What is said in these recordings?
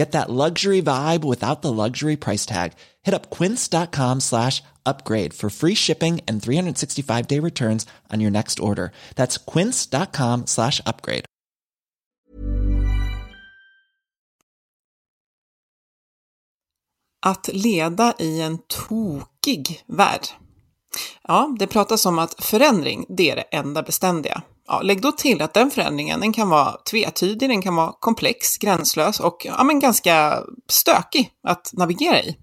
Get that luxury vibe without the luxury price tag. Hit up quince.com slash upgrade for free shipping and 365 day returns on your next order. That's quince.com slash upgrade. Att leda i en tokig värld. Ja, det pratas om att förändring, det är det enda beständiga. Ja, lägg då till att den förändringen den kan vara tvetydig, den kan vara komplex, gränslös och ja, men ganska stökig att navigera i.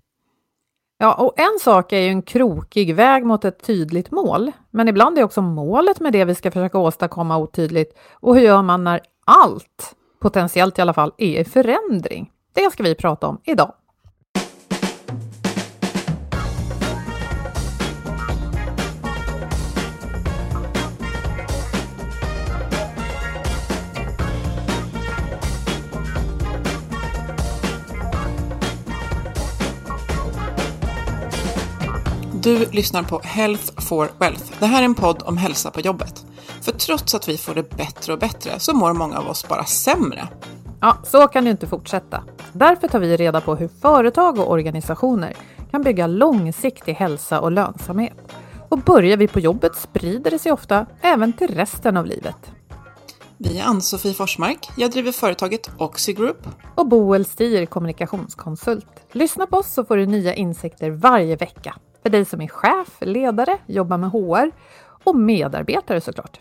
Ja, och en sak är ju en krokig väg mot ett tydligt mål, men ibland är också målet med det vi ska försöka åstadkomma otydligt. Och hur gör man när allt, potentiellt i alla fall, är i förändring? Det ska vi prata om idag. Du lyssnar på Health for Wealth. Det här är en podd om hälsa på jobbet. För trots att vi får det bättre och bättre så mår många av oss bara sämre. Ja, så kan det inte fortsätta. Därför tar vi reda på hur företag och organisationer kan bygga långsiktig hälsa och lönsamhet. Och börjar vi på jobbet sprider det sig ofta även till resten av livet. Vi är Ann-Sofie Forsmark. Jag driver företaget Oxy Group. Och Boel Stier, kommunikationskonsult. Lyssna på oss så får du nya insikter varje vecka. För dig som är chef, ledare, jobbar med HR och medarbetare såklart.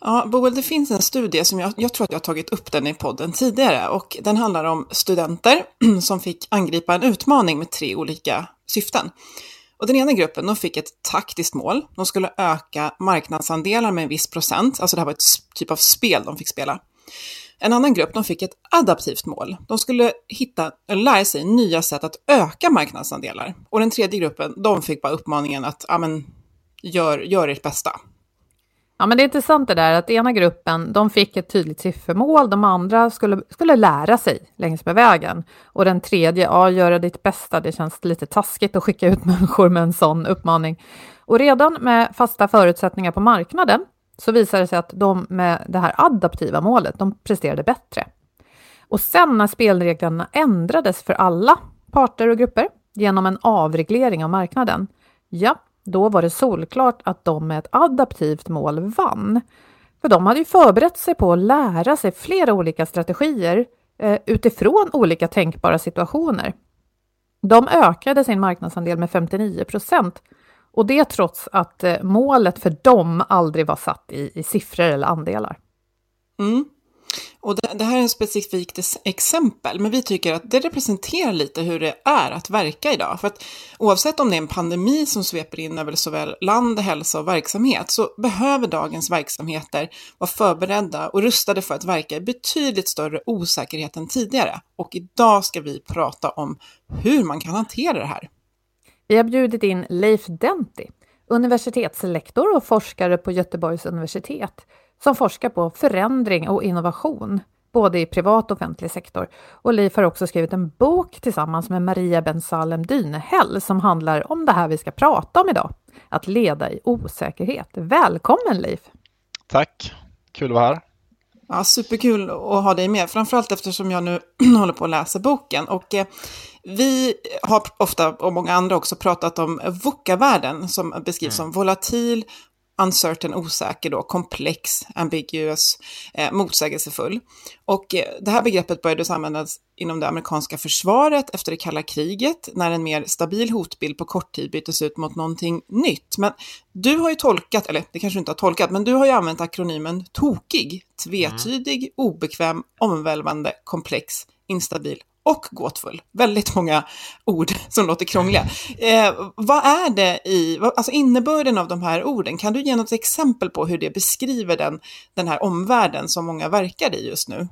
Ja, Boel, det finns en studie som jag, jag tror att jag har tagit upp den i podden tidigare och den handlar om studenter som fick angripa en utmaning med tre olika syften. Och den ena gruppen de fick ett taktiskt mål. De skulle öka marknadsandelar med en viss procent, alltså det här var ett typ av spel de fick spela. En annan grupp de fick ett adaptivt mål. De skulle hitta, eller lära sig nya sätt att öka marknadsandelar. Och den tredje gruppen de fick bara uppmaningen att ja, men, gör, gör ert bästa. Ja, men det är intressant det där att ena gruppen, de fick ett tydligt siffermål, de andra skulle, skulle lära sig längs med vägen. Och den tredje, ja, göra ditt bästa, det känns lite taskigt att skicka ut människor med en sån uppmaning. Och redan med fasta förutsättningar på marknaden så visade det sig att de med det här adaptiva målet, de presterade bättre. Och sen när spelreglerna ändrades för alla parter och grupper genom en avreglering av marknaden, ja, då var det solklart att de med ett adaptivt mål vann. För de hade ju förberett sig på att lära sig flera olika strategier eh, utifrån olika tänkbara situationer. De ökade sin marknadsandel med 59 procent och det trots att eh, målet för dem aldrig var satt i, i siffror eller andelar. Mm. Och det, det, här är ett specifikt exempel, men vi tycker att det representerar lite hur det är att verka idag. För att oavsett om det är en pandemi som sveper in över såväl land, hälsa och verksamhet, så behöver dagens verksamheter vara förberedda och rustade för att verka i betydligt större osäkerhet än tidigare. Och idag ska vi prata om hur man kan hantera det här. Vi har bjudit in Leif Denti, universitetslektor och forskare på Göteborgs universitet, som forskar på förändring och innovation, både i privat och offentlig sektor. Och Leif har också skrivit en bok tillsammans med Maria Ben Salem Dynehäll som handlar om det här vi ska prata om idag, att leda i osäkerhet. Välkommen Leif! Tack, kul att vara här. Ja, superkul att ha dig med, framförallt eftersom jag nu håller på att läsa boken. Och eh, vi har ofta, och många andra också, pratat om VUCA-världen som beskrivs mm. som volatil, uncertain, osäker, då, komplex, ambiguous, eh, motsägelsefull. Och eh, det här begreppet började användas inom det amerikanska försvaret efter det kalla kriget, när en mer stabil hotbild på kort tid byttes ut mot någonting nytt. Men du har ju tolkat, eller det kanske du inte har tolkat, men du har ju använt akronymen TOKIG, tvetydig, mm. obekväm, omvälvande, komplex, instabil och gåtfull. Väldigt många ord som låter krångliga. Eh, vad är det i, alltså innebörden av de här orden? Kan du ge något exempel på hur det beskriver den, den här omvärlden som många verkar i just nu?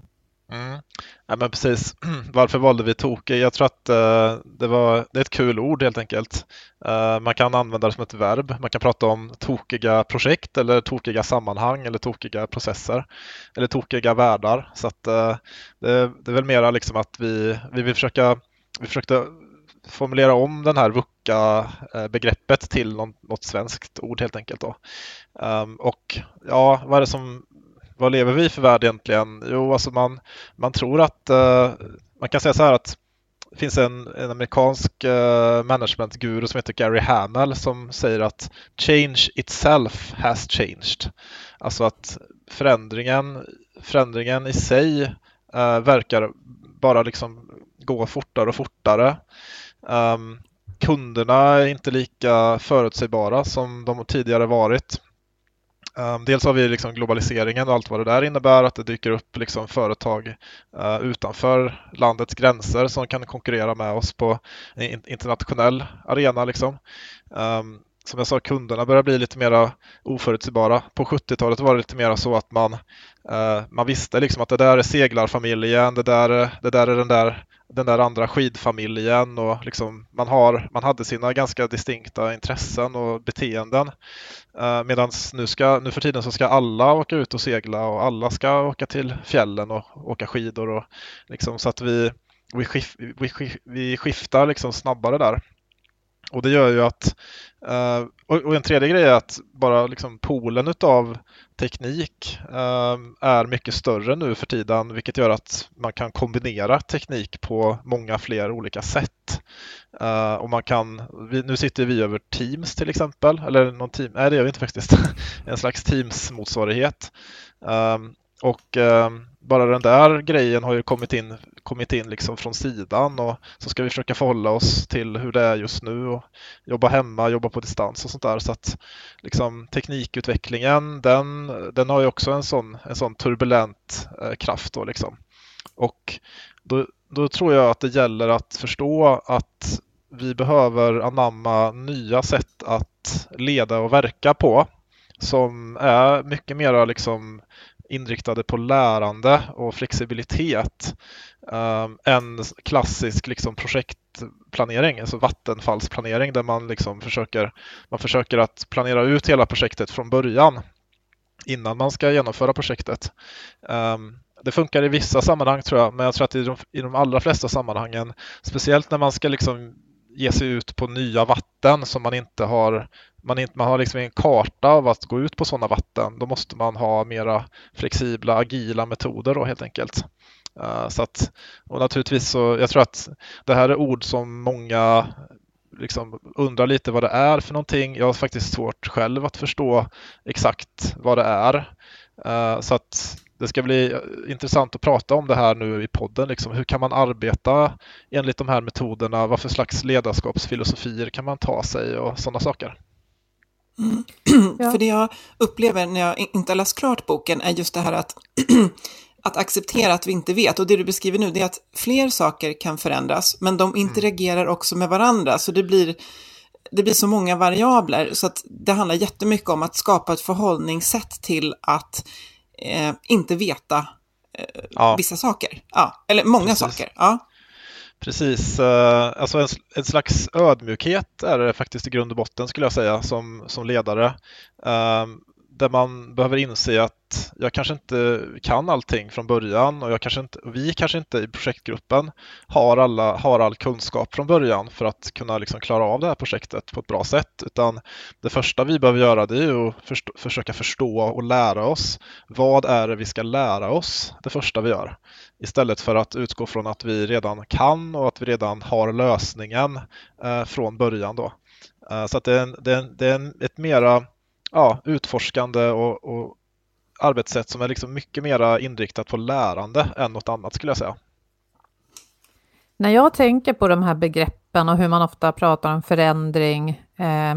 Mm. Ja, men precis. Varför valde vi tokig? Jag tror att uh, det, var, det är ett kul ord helt enkelt. Uh, man kan använda det som ett verb. Man kan prata om tokiga projekt eller tokiga sammanhang eller tokiga processer eller tokiga världar. Så att, uh, det, det, är väl mera liksom att vi, vi vill försöka vi försökte formulera om den här VUCA-begreppet till något, något svenskt ord helt enkelt. Då. Um, och ja, vad är det som vad lever vi för värld egentligen? Jo, alltså man, man tror att, uh, man kan säga så här att det finns en, en amerikansk uh, managementguru som heter Gary Hamel som säger att change itself has changed. Alltså att förändringen, förändringen i sig uh, verkar bara liksom gå fortare och fortare. Um, kunderna är inte lika förutsägbara som de tidigare varit. Um, dels har vi liksom globaliseringen och allt vad det där innebär, att det dyker upp liksom företag uh, utanför landets gränser som kan konkurrera med oss på en internationell arena. Liksom. Um, som jag sa, kunderna börjar bli lite mer oförutsägbara. På 70-talet var det lite mer så att man, eh, man visste liksom att det där är seglarfamiljen, det där, det där är den där den där andra skidfamiljen och liksom man, har, man hade sina ganska distinkta intressen och beteenden. Eh, Medan nu, nu för tiden så ska alla åka ut och segla och alla ska åka till fjällen och åka skidor. Och liksom, så att vi, vi, skif, vi, vi skiftar liksom snabbare där. Och det gör ju att, uh, och, en tredje grej är att bara liksom poolen utav teknik uh, är mycket större nu för tiden, vilket gör att man kan kombinera teknik på många fler olika sätt. Uh, och man kan, vi, nu sitter vi över Teams till exempel, eller någon team, nej det gör vi inte faktiskt, en slags Teams-motsvarighet. Och bara den där grejen har ju kommit in, kommit in liksom från sidan och så ska vi försöka förhålla oss till hur det är just nu och jobba hemma, jobba på distans och sånt där. Så att liksom, teknikutvecklingen den, den har ju också en sån, en sån turbulent eh, kraft. Då, liksom. Och då, då tror jag att det gäller att förstå att vi behöver anamma nya sätt att leda och verka på som är mycket mer liksom inriktade på lärande och flexibilitet um, än klassisk liksom, projektplanering, alltså vattenfallsplanering där man liksom försöker, man försöker att planera ut hela projektet från början innan man ska genomföra projektet. Um, det funkar i vissa sammanhang tror jag, men jag tror att i de, i de allra flesta sammanhangen, speciellt när man ska liksom ge sig ut på nya vatten som man inte har man, inte, man har liksom en karta av att gå ut på sådana vatten. Då måste man ha mera flexibla, agila metoder då helt enkelt. Uh, så att, och naturligtvis så, jag tror att det här är ord som många liksom undrar lite vad det är för någonting. Jag har faktiskt svårt själv att förstå exakt vad det är. Uh, så att det ska bli intressant att prata om det här nu i podden. Liksom. Hur kan man arbeta enligt de här metoderna? Vad för slags ledarskapsfilosofier kan man ta sig och sådana saker? Mm. Ja. För det jag upplever när jag inte har läst klart boken är just det här att, att acceptera att vi inte vet. Och det du beskriver nu det är att fler saker kan förändras, men de mm. interagerar också med varandra. Så det blir, det blir så många variabler, så att det handlar jättemycket om att skapa ett förhållningssätt till att eh, inte veta eh, ja. vissa saker. Ja, eller många Precis. saker. Ja. Precis, eh, alltså en, en, slags ödmjukhet är det faktiskt i grund och botten skulle jag säga som, som ledare. Ehm, där man behöver inse att jag kanske inte kan allting från början och jag kanske inte, vi kanske inte i projektgruppen har, alla, har all kunskap från början för att kunna liksom klara av det här projektet på ett bra sätt. Utan det första vi behöver göra det är att först, försöka förstå och lära oss. Vad är det vi ska lära oss det första vi gör? Istället för att utgå från att vi redan kan och att vi redan har lösningen eh, från början. Då. Eh, så att det är, en, det är, en, det är en, ett mera ja, utforskande och, och arbetssätt som är liksom mycket mer inriktat på lärande än något annat skulle jag säga. När jag tänker på de här begreppen och hur man ofta pratar om förändring eh,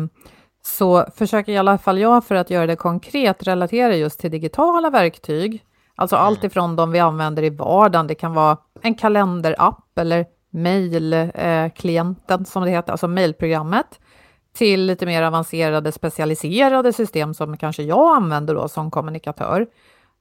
så försöker i alla fall jag för att göra det konkret relatera just till digitala verktyg. Alltså mm. allt ifrån de vi använder i vardagen, det kan vara en kalenderapp eller mejlklienten eh, som det heter, alltså mejlprogrammet, till lite mer avancerade specialiserade system som kanske jag använder då som kommunikatör.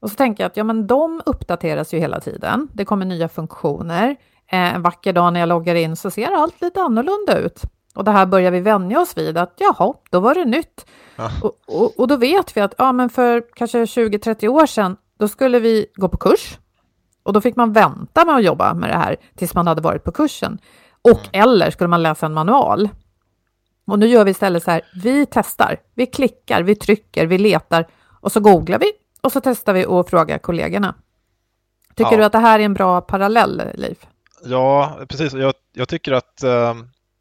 Och så tänker jag att ja, men de uppdateras ju hela tiden. Det kommer nya funktioner. Eh, en vacker dag när jag loggar in så ser allt lite annorlunda ut. Och det här börjar vi vänja oss vid att jaha, då var det nytt. Ja. Och, och, och, då vet vi att ja, men för kanske 20-30 år sedan, då skulle vi gå på kurs. Och då fick man vänta med att jobba med det här tills man hade varit på kursen. Och mm. eller skulle man läsa en manual. Och nu gör vi istället så här, vi testar, vi klickar, vi trycker, vi letar och så googlar vi och så testar vi och frågar kollegorna. Tycker ja. du att det här är en bra parallell, Liv? Ja, precis. Jag, jag tycker att eh,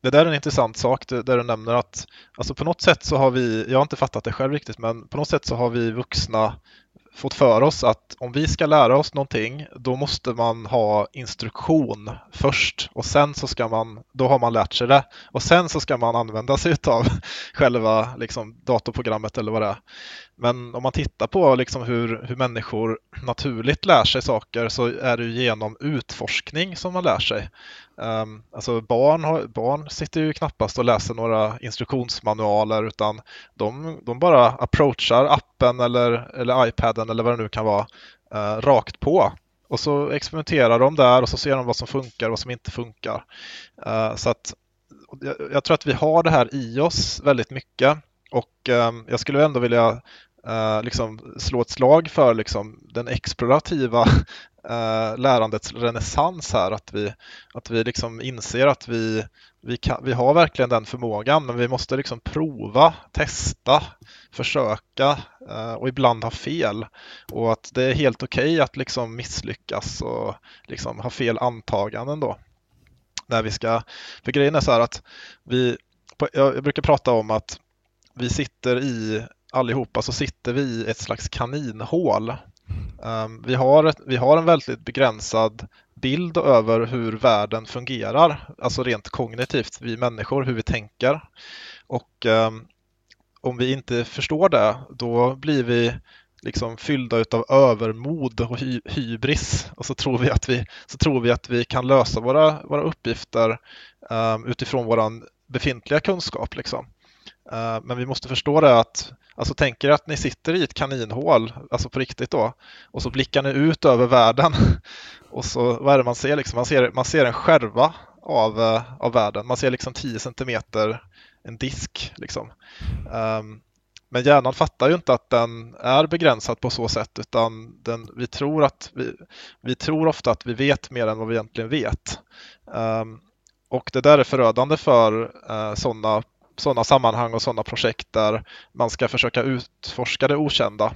det där är en intressant sak där du nämner att alltså på något sätt så har vi, jag har inte fattat det själv riktigt, men på något sätt så har vi vuxna fått för oss att om vi ska lära oss någonting, då måste man ha instruktion först och sen så ska man, då har man lärt sig det och sen så ska man använda sig av själva liksom, datorprogrammet eller vad det är. Men om man tittar på liksom hur, hur människor naturligt lär sig saker så är det genom utforskning som man lär sig. Um, alltså barn, har, barn sitter ju knappast och läser några instruktionsmanualer utan de, de bara approachar appen eller, eller iPaden eller vad det nu kan vara uh, rakt på. Och så experimenterar de där och så ser de vad som funkar och vad som inte funkar. Uh, så att jag, jag, tror att vi har det här i oss väldigt mycket och um, jag skulle ändå vilja eh, liksom slå ett slag för liksom, den explorativa eh, lärandets renässans här. Att vi, att vi liksom inser att vi, vi, kan, vi har verkligen den förmågan men vi måste liksom prova, testa, försöka eh, och ibland ha fel. Och att det är helt okej okay att liksom misslyckas och liksom ha fel antaganden då. När vi ska, för grejen är så här att vi, jag brukar prata om att vi sitter i allihopa så sitter vi i ett slags kaninhål. Um, vi, har ett, vi har en väldigt begränsad bild över hur världen fungerar, alltså rent kognitivt, vi människor, hur vi tänker. Och um, om vi inte förstår det, då blir vi liksom fyllda utav övermod och hy hybris och så tror vi att vi, så tror vi, att vi kan lösa våra, våra uppgifter um, utifrån vår befintliga kunskap. Liksom. Eh, men vi måste förstå det att Alltså tänk er att ni sitter i ett kaninhål, alltså på riktigt då, och så blickar ni ut över världen. Och så, vad är det man ser liksom? Man ser, man ser en skärva av, eh, av världen. Man ser liksom 10 centimeter, en disk liksom. Ehm, men hjärnan fattar ju inte att den är begränsad på så sätt utan den, vi, tror att vi, vi tror ofta att vi vet mer än vad vi egentligen vet. Ehm, och det där är förödande för eh, sådana sådana sammanhang och sådana projekt där man ska försöka utforska det okända.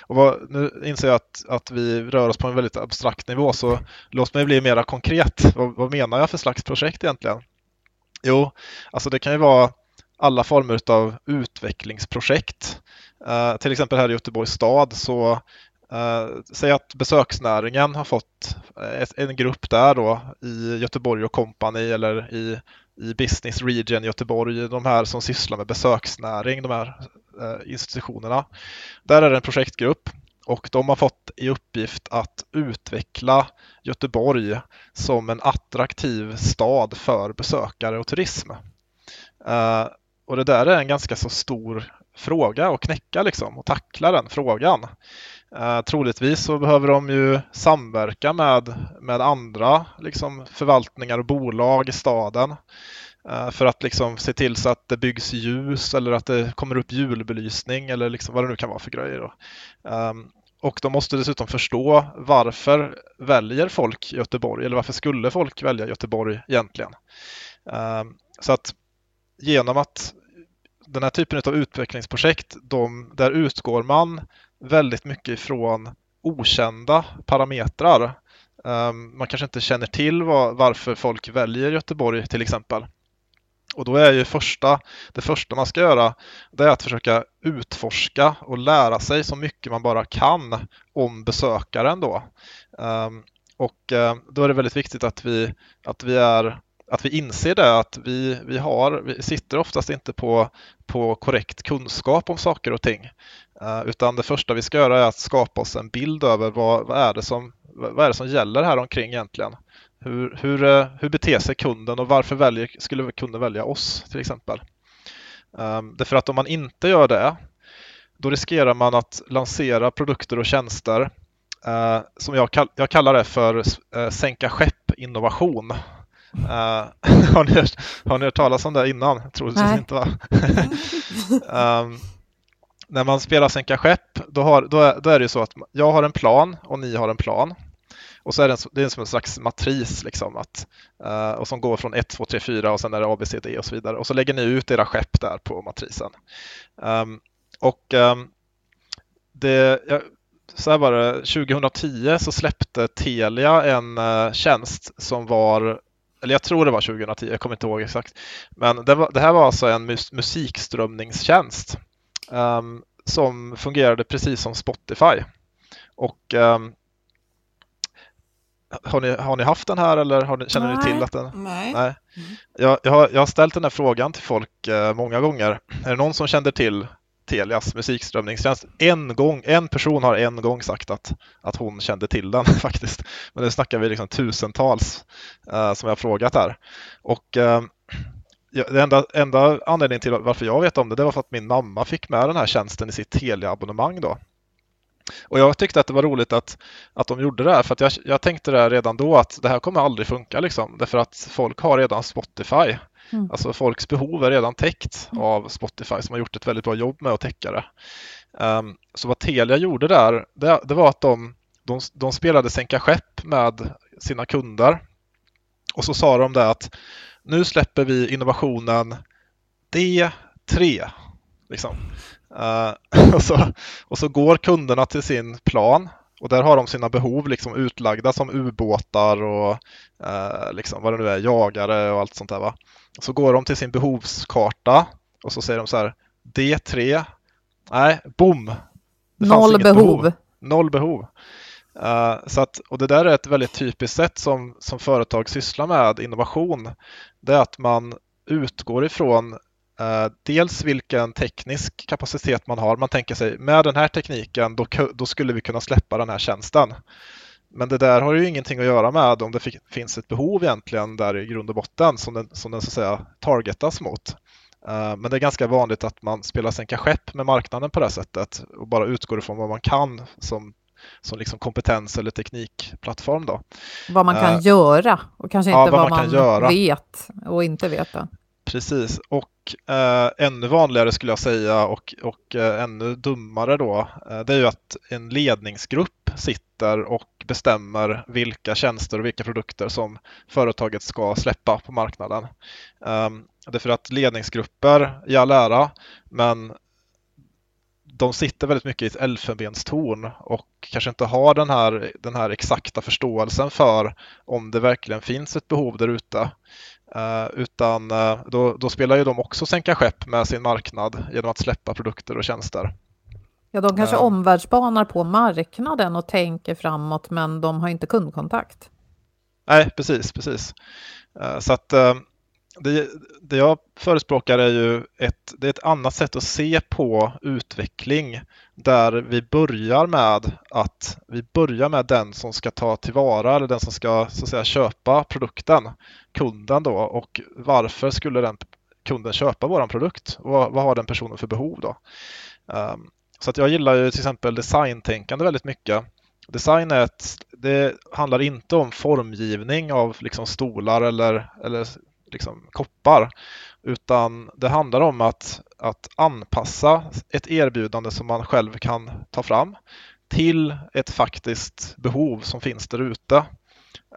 Och vad, nu inser jag att, att vi rör oss på en väldigt abstrakt nivå så låt mig bli mera konkret. Vad, vad menar jag för slags projekt egentligen? Jo, alltså det kan ju vara alla former av utvecklingsprojekt. Uh, till exempel här i Göteborgs stad så uh, säg att besöksnäringen har fått ett, en grupp där då i Göteborg och kompani eller i i Business Region Göteborg, de här som sysslar med besöksnäring, de här eh, institutionerna. Där är det en projektgrupp och de har fått i uppgift att utveckla Göteborg som en attraktiv stad för besökare och turism. Eh, och det där är en ganska så stor fråga att knäcka liksom och tackla den frågan. Eh, troligtvis så behöver de ju samverka med, med andra liksom, förvaltningar och bolag i staden. eh, för att liksom se till så att det byggs ljus eller att det kommer upp julbelysning eller liksom vad det nu kan vara för grejer. Då. Ehm, och de måste dessutom förstå varför väljer folk Göteborg eller varför skulle folk välja Göteborg egentligen? Ehm, så att genom att den här typen av utvecklingsprojekt, de, där utgår man väldigt mycket ifrån okända parametrar. Um, man kanske inte känner till var, varför folk väljer Göteborg till exempel. Och då är ju första, det första man ska göra det är att försöka utforska och lära sig så mycket man bara kan om besökaren då. Um, och eh, då är det väldigt viktigt att vi, att vi är att vi inser det att vi, vi, har, vi sitter oftast inte på, på korrekt kunskap om saker och ting. Eh, utan det första vi ska göra är att skapa oss en bild över vad, vad, är, det som, vad är det som gäller här omkring egentligen. Hur, hur, eh, hur beter sig kunden och varför väljer, skulle kunden välja oss till exempel? Eh, därför att om man inte gör det, då riskerar man att lansera produkter och tjänster som jag, jag kallar det för sänka skepp-innovation. Uh, har, ni hört, har ni hört talas om det innan? Troligtvis inte va? um, när man spelar sänka skepp, då, har, då, är, då är det ju så att jag har en plan och ni har en plan. Och så är det, en, det är som en slags matris liksom att, uh, och som går från 1, 2, 3, 4 och sen är det A, B, C, D och så vidare. Och så lägger ni ut era skepp där på matrisen. Um, och um, det, jag, så här var det, 2010 så släppte Telia en uh, tjänst som var eller jag tror det var 2010, jag kommer inte ihåg exakt. Men det, var, det här var alltså en mus musikströmningstjänst um, som fungerade precis som Spotify. Och um, har ni, har ni haft den här eller ni, känner Nej. ni till att den? Nej. Nej. Jag, jag, har, jag har ställt den här frågan till folk uh, många gånger. Är det någon som kände till Telias musikströmningstjänst. En, gång, en person har en gång sagt att, att hon kände till den faktiskt. Men nu snackar vi liksom tusentals eh, som jag har frågat här. Och eh, det enda, enda anledningen till varför jag vet om det, det var för att min mamma fick med den här tjänsten i sitt Telia-abonnemang då. Och jag tyckte att det var roligt att, att de gjorde det här för att jag, jag tänkte det redan då att det här kommer aldrig funka liksom därför att folk har redan Spotify. Mm. Alltså folks behov är redan täckt mm. av Spotify som har gjort ett väldigt bra jobb med att täcka det. Um, så vad Telia gjorde där, det, det var att de, de, de, spelade sänka skepp med sina kunder. Och så sa de det att nu släpper vi innovationen D3. Liksom. Uh, och, så, och så går kunderna till sin plan och där har de sina behov liksom utlagda som ubåtar och uh, liksom vad det nu är, jagare och allt sånt där. Va? Så går de till sin behovskarta och så säger de så här D3. Nej, bom! Noll behov. behov. Noll behov. Uh, så att, och det där är ett väldigt typiskt sätt som, som företag sysslar med innovation. Det är att man utgår ifrån dels vilken teknisk kapacitet man har. Man tänker sig med den här tekniken då, då skulle vi kunna släppa den här tjänsten. Men det där har ju ingenting att göra med om det finns ett behov egentligen där i grund och botten som den, som den så att säga targetas mot. Uh, men det är ganska vanligt att man spelar sänka skepp med marknaden på det sättet och bara utgår ifrån vad man kan som, som liksom kompetens eller teknikplattform. Då. Vad man kan uh, göra och kanske inte ja, vad, vad, man, man vet och inte veta. Precis, och eh, ännu vanligare skulle jag säga och, och eh, ännu dummare då, eh, det är ju att en ledningsgrupp sitter och bestämmer vilka tjänster och vilka produkter som företaget ska släppa på marknaden. Eh, det är för att ledningsgrupper i all ära, men de sitter väldigt mycket i ett elfenbenstorn och kanske inte har den här, den här exakta förståelsen för om det verkligen finns ett behov där ute. Uh, utan uh, då, då, spelar ju de också sänka skepp med sin marknad genom att släppa produkter och tjänster. Ja, de kanske uh, omvärldsbanar på marknaden och tänker framåt, men de har inte kundkontakt. Nej, precis, precis. så att det, det, jag förespråkar är ju ett, det är ett annat sätt att se på utveckling där vi börjar med att vi börjar med den som ska ta tillvara eller den som ska så att säga, köpa produkten, kunden då och varför skulle den kunden köpa våran produkt? Vad, vad har den personen för behov då? Um, så att jag gillar ju till exempel designtänkande väldigt mycket. Design är ett, det handlar inte om formgivning av liksom stolar eller, eller liksom, koppar. Utan det handlar om att, att anpassa ett erbjudande som man själv kan ta fram till ett faktiskt behov som finns där ute.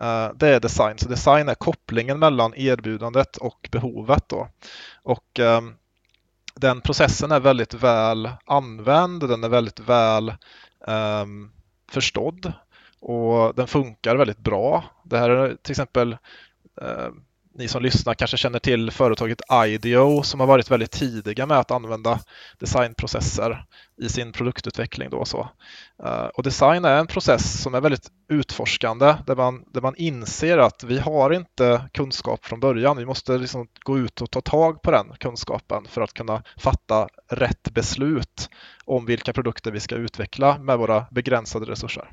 Eh, det är design. Så design är kopplingen mellan erbjudandet och behovet. Då. Och ehm, den processen är väldigt väl använd, den är väldigt väl um, förstådd och den funkar väldigt bra. Det här är till exempel ehm, ni som lyssnar kanske känner till företaget IDEO som har varit väldigt tidiga med att använda designprocesser i sin produktutveckling. Då så. Eh, och design är en process som är väldigt utforskande där man, där man inser att vi har inte kunskap från början. Vi måste liksom gå ut och ta tag på den kunskapen för att kunna fatta rätt beslut om vilka produkter vi ska utveckla med våra begränsade resurser.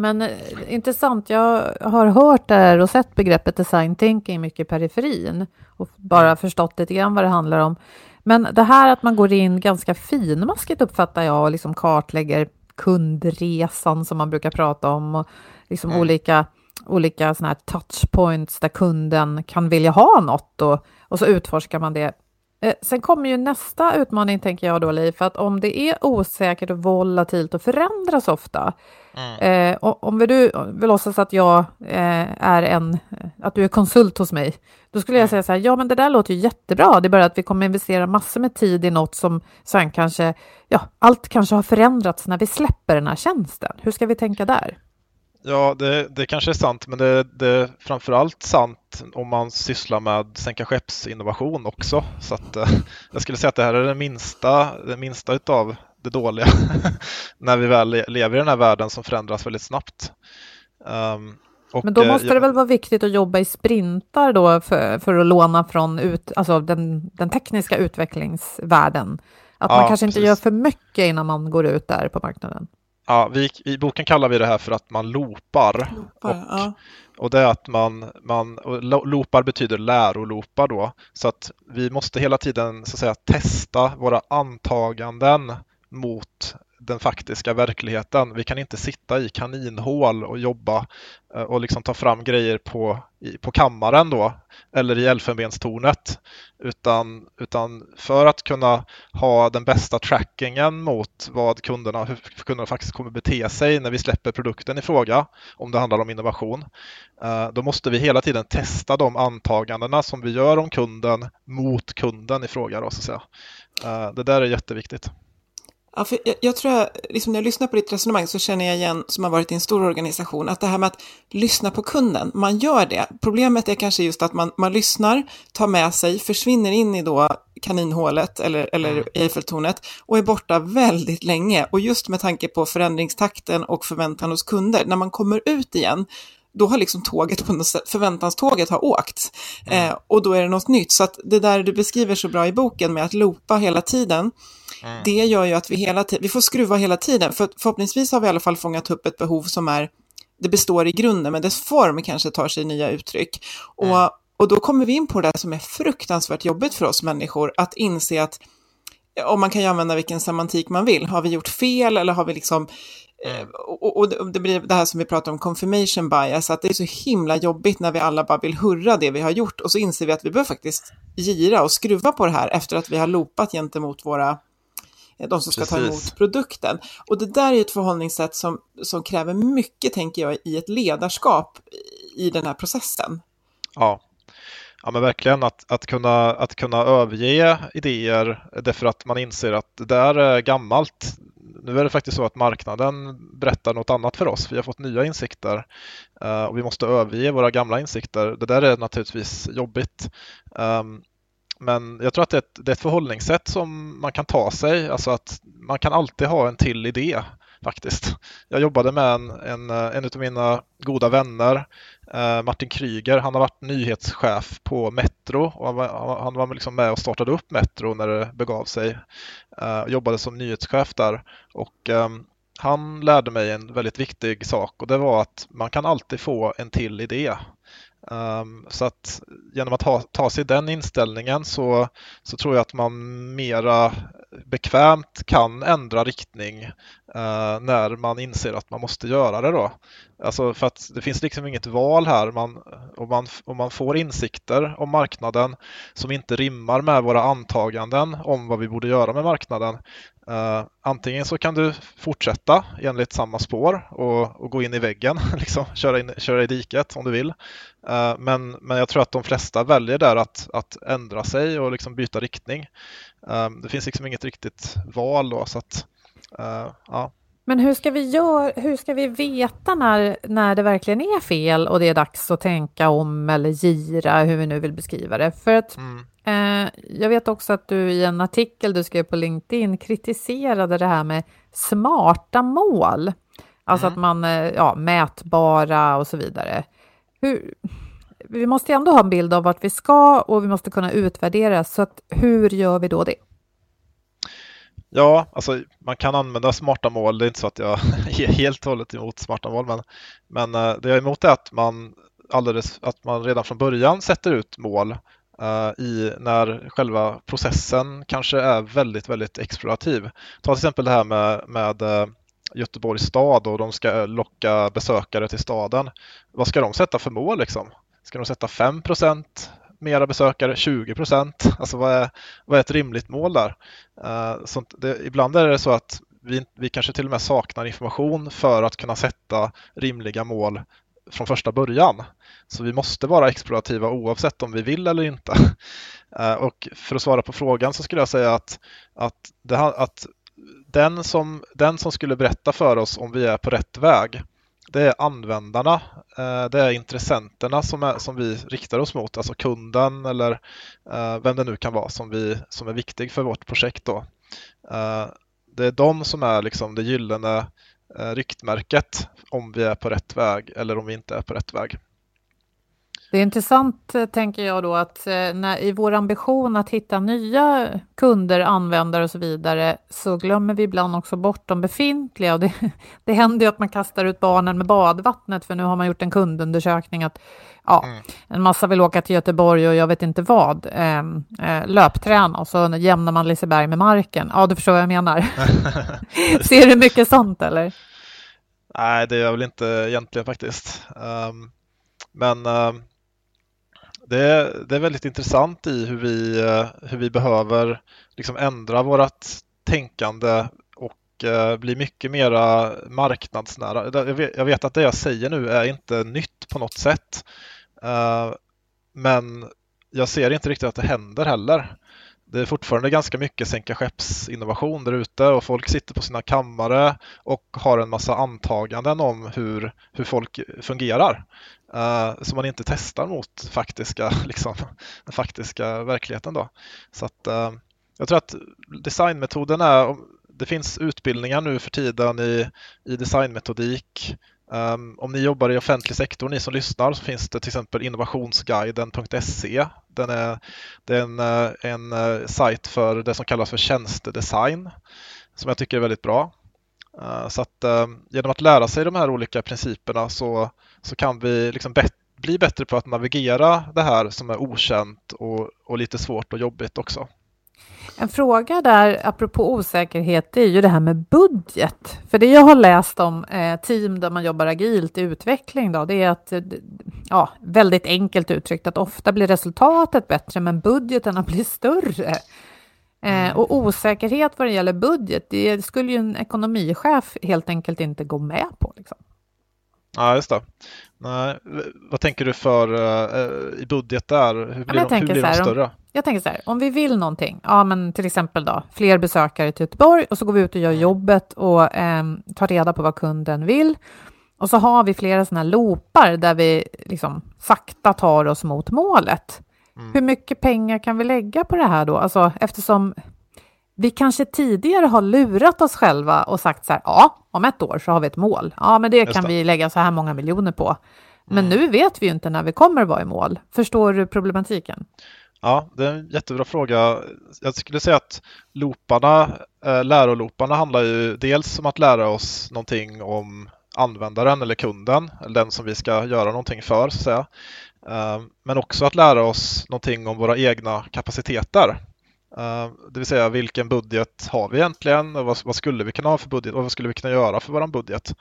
Men eh, intressant, jag har hört det här och sett begreppet design thinking mycket i periferin och bara förstått lite grann vad det handlar om. Men det här att man går in ganska finmaskigt uppfattar jag och liksom kartlägger kundresan som man brukar prata om och liksom mm. olika, olika såna här touchpoints där kunden kan vilja ha något och, och så utforskar man det. Eh, sen kommer ju nästa utmaning, tänker jag då, Liv, att om det är osäkert och volatilt och förändras ofta, mm. eh, om vi, du vill låtsas att jag eh, är en, att du är konsult hos mig, då skulle jag mm. säga så här, ja men det där låter ju jättebra, det är bara att vi kommer investera massor med tid i något som sen kanske, ja, allt kanske har förändrats när vi släpper den här tjänsten. Hur ska vi tänka där? Ja, det, det kanske är sant, men det, det är framförallt sant om man sysslar med sänka skeppsinnovation också. Så att, eh, jag skulle säga att det här är det minsta, det minsta utav det dåliga när vi väl lever i den här världen som förändras väldigt snabbt. Um, och, men då måste eh, det väl vara viktigt att jobba i sprintar då för, för att låna från ut, alltså den, den tekniska utvecklingsvärlden? Att ja, man kanske inte gör för mycket innan man går ut där på marknaden? Ja, vi, I boken kallar vi det här för att man loopar. loopar och, ja. och det är att man, man loopar betyder läroloopar då. Så att vi måste hela tiden så att säga, testa våra antaganden mot den faktiska verkligheten. Vi kan inte sitta i kaninhål och jobba eh, och liksom ta fram grejer på, på kammaren då eller i elfenbenstornet. Utan, utan för att kunna ha den bästa trackingen mot vad kunderna, hur kunderna faktiskt kommer bete sig när vi släpper produkten i fråga, om det handlar om innovation, eh, då måste vi hela tiden testa de antagandena som vi gör om kunden mot kunden i fråga. Då, så att säga. Eh, det där är jätteviktigt. Ja, för jag, jag tror, att liksom när jag lyssnar på ditt resonemang så känner jag igen, som har varit i en stor organisation, att det här med att lyssna på kunden, man gör det. Problemet är kanske just att man, man lyssnar, tar med sig, försvinner in i då kaninhålet eller, eller mm. Eiffeltornet och är borta väldigt länge. Och just med tanke på förändringstakten och förväntan hos kunder, när man kommer ut igen, då har liksom tåget på något sätt, förväntanståget har åkt. Mm. Eh, och då är det något nytt. Så att det där du beskriver så bra i boken med att loopa hela tiden, mm. det gör ju att vi hela tiden, vi får skruva hela tiden. För förhoppningsvis har vi i alla fall fångat upp ett behov som är, det består i grunden, men dess form kanske tar sig nya uttryck. Mm. Och, och då kommer vi in på det som är fruktansvärt jobbigt för oss människor, att inse att om man kan ju använda vilken semantik man vill. Har vi gjort fel eller har vi liksom Mm. Och, och, det blir det här som vi pratar om, confirmation bias, att det är så himla jobbigt när vi alla bara vill hurra det vi har gjort och så inser vi att vi behöver faktiskt gira och skruva på det här efter att vi har loopat gentemot våra, eh, de som ska Precis. ta emot produkten. Och det där är ett förhållningssätt som, som kräver mycket, tänker jag, i ett ledarskap i den här processen. Ja, Ja men verkligen att, att, kunna, att kunna överge idéer därför att man inser att det där är gammalt nu är det faktiskt så att marknaden berättar något annat för oss. Vi har fått nya insikter uh, och vi måste överge våra gamla insikter. Det där är naturligtvis jobbigt. Men jag tror att det är, ett, det är ett förhållningssätt som man kan ta sig, alltså att man kan alltid ha en till idé faktiskt. Jag jobbade med en, en, eh, en av mina goda vänner, eh, Martin Kryger. Han har varit nyhetschef på Metro och han var, han var liksom med och startade upp Metro när det begav sig. Eh, jobbade som nyhetschef där och eh, han lärde mig en väldigt viktig sak och det var att man kan alltid få en till idé. Um, så att genom att ha, ta sig den inställningen så, så tror jag att man mera bekvämt kan ändra riktning uh, när man inser att man måste göra det då. Alltså för att det finns liksom inget val här. Man, om, man, om man får insikter om marknaden som inte rimmar med våra antaganden om vad vi borde göra med marknaden. Uh, antingen så kan du fortsätta enligt samma spår och, och gå in i väggen, liksom, köra, in, köra i diket om du vill. Uh, men, men jag tror att de flesta väljer där att, att ändra sig och liksom byta riktning. Uh, det finns liksom inget riktigt val då. Så att, ja. Men hur ska vi, göra, hur ska vi veta när, när det verkligen är fel och det är dags att tänka om eller gira, hur vi nu vill beskriva det? För att mm. Eh, jag vet också att du i en artikel du skrev på LinkedIn kritiserade det här med smarta mål. Alltså mm. att man, eh, ja, mätbara och så vidare. Hur, vi måste ändå ha en bild av vart vi ska och vi måste kunna utvärdera, så att hur gör vi då det? Ja, alltså man kan använda smarta mål. Det är inte så att jag är helt och hållet emot smarta mål, men, men eh, det jag är emot är att man, alldeles, att man redan från början sätter ut mål Eh, i när själva processen kanske är väldigt, väldigt explorativ. Ta till exempel det här med, med eh, Göteborgs stad och de ska eh, locka besökare till staden. Vad ska de sätta för mål liksom? Ska de sätta 5% mera besökare, 20 procent. Alltså vad är, vad är ett rimligt mål där? Uh, sånt, det, ibland är det så att vi, vi kanske till och med saknar information för att kunna sätta rimliga mål från första början. Så vi måste vara explorativa oavsett om vi vill eller inte. Eh, och för att svara på frågan så skulle jag säga att, att, det, att den, som, den som skulle berätta för oss om vi är på rätt väg, det är användarna, eh, det är intressenterna som, är, som vi riktar oss mot, alltså kunden eller eh, vem det nu kan vara som, vi, som är viktig för vårt projekt. Då. Det är de som är liksom det gyllene Eh, ryktmärket om vi är på rätt väg eller om vi inte är på rätt väg. Det är intressant, eh, tänker jag då, att eh, när, i vår ambition att hitta nya kunder, användare och så vidare, så glömmer vi ibland också bort de befintliga. Och det, det händer ju att man kastar ut barnen med badvattnet, för nu har man gjort en kundundersökning att ja, mm. en massa vill åka till Göteborg och jag vet inte vad, eh, eh, löpträna och så jämnar man Liseberg med marken. Ja, du förstår vad jag menar. Ser du mycket sånt eller? Nej, det är jag väl inte egentligen faktiskt. Um, men um det är, det är väldigt intressant i hur vi, eh, hur vi behöver liksom ändra vårt tänkande och eh, bli mycket mera marknadsnära. Jag vet att det jag säger nu är inte nytt på något sätt. Eh, men jag ser inte riktigt att det händer heller. Det är fortfarande ganska mycket sänka skeppsinnovation där ute och folk sitter på sina kammare och har en massa antaganden om hur, hur folk fungerar uh, som man inte testar mot faktiska, liksom, den faktiska verkligheten. Då. Så att, uh, jag tror att designmetoden är, det finns utbildningar nu för tiden i, i designmetodik. Um, om ni jobbar i offentlig sektor, ni som lyssnar, så finns det till exempel innovationsguiden.se. Den är, det är en, eh, en uh, sajt för det som kallas för tjänstedesign som jag tycker är väldigt bra. Uh, så att uh, genom att lära sig de här olika principerna så så kan vi liksom bet bli bättre på att navigera det här som är okänt och, och lite svårt och jobbigt också. En fråga där, apropå osäkerhet, det är ju det här med budget. För det jag har läst om eh, team där man jobbar agilt i utveckling, då, det är att, eh, ja, väldigt enkelt uttryckt, att ofta blir resultatet bättre, men budgeterna blir större. Eh, mm. och osäkerhet vad det gäller budget, det skulle ju en ekonomichef helt enkelt inte gå med på. Liksom. Ja, just det. Nej, vad tänker du för uh, i budget där? Hur blir, ja, de, hur blir de större? Om, jag tänker så här, om vi vill någonting, ja men till exempel då, fler besökare till Göteborg och så går vi ut och gör jobbet och um, tar reda på vad kunden vill. Och så har vi flera sådana loopar där vi liksom sakta tar oss mot målet. Mm. Hur mycket pengar kan vi lägga på det här då? Alltså eftersom vi kanske tidigare har lurat oss själva och sagt så här, ja, om ett år så har vi ett mål. Ja, men det kan det. vi lägga så här många miljoner på. Men mm. nu vet vi ju inte när vi kommer vara i mål. Förstår du problematiken? Ja, det är en jättebra fråga. Jag skulle säga att looparna, äh, lärolooparna handlar ju dels om att lära oss någonting om användaren eller kunden, eller den som vi ska göra någonting för så att säga. Men också att lära oss någonting om våra egna kapaciteter. Eh, det vill säga vilken budget har vi egentligen och vad, skulle vi kunna ha för budget och vad skulle vi kunna göra för vår budget?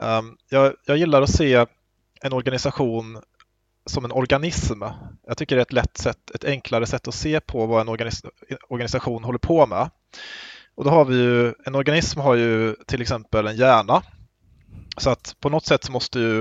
Ehm, jag, jag gillar att se en organisation som en organism. Jag tycker det är ett lätt sätt, ett enklare sätt att se på vad en organis organisation håller på med. Och då har vi ju, en organism har ju till exempel en hjärna. Så att på något sätt måste ju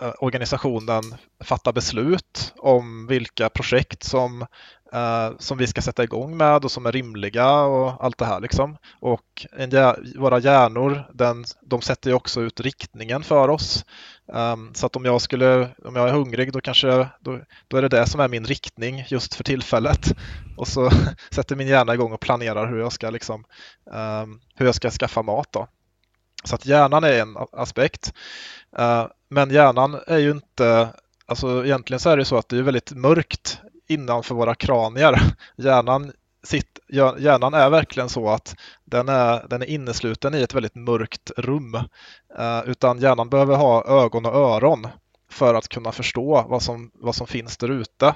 eh, organisationen fatta beslut om vilka projekt som eh, som vi ska sätta igång med och som är rimliga och allt det här. Liksom. Och en, våra hjärnor, den, de sätter ju också ut riktningen för oss. Um, så att om jag, skulle, om jag är hungrig då kanske då, då är det det som är min riktning just för tillfället. Och så sätter min hjärna igång och planerar hur jag ska, liksom, um, hur jag ska skaffa mat. Då. Så att hjärnan är en aspekt. Uh, men hjärnan är ju inte, alltså egentligen så är det så att det är väldigt mörkt innanför våra kranier. Hjärnan, sitt, hjärnan är verkligen så att den är, den är innesluten i ett väldigt mörkt rum. Eh, utan hjärnan behöver ha ögon och öron för att kunna förstå vad som, vad som finns där ute.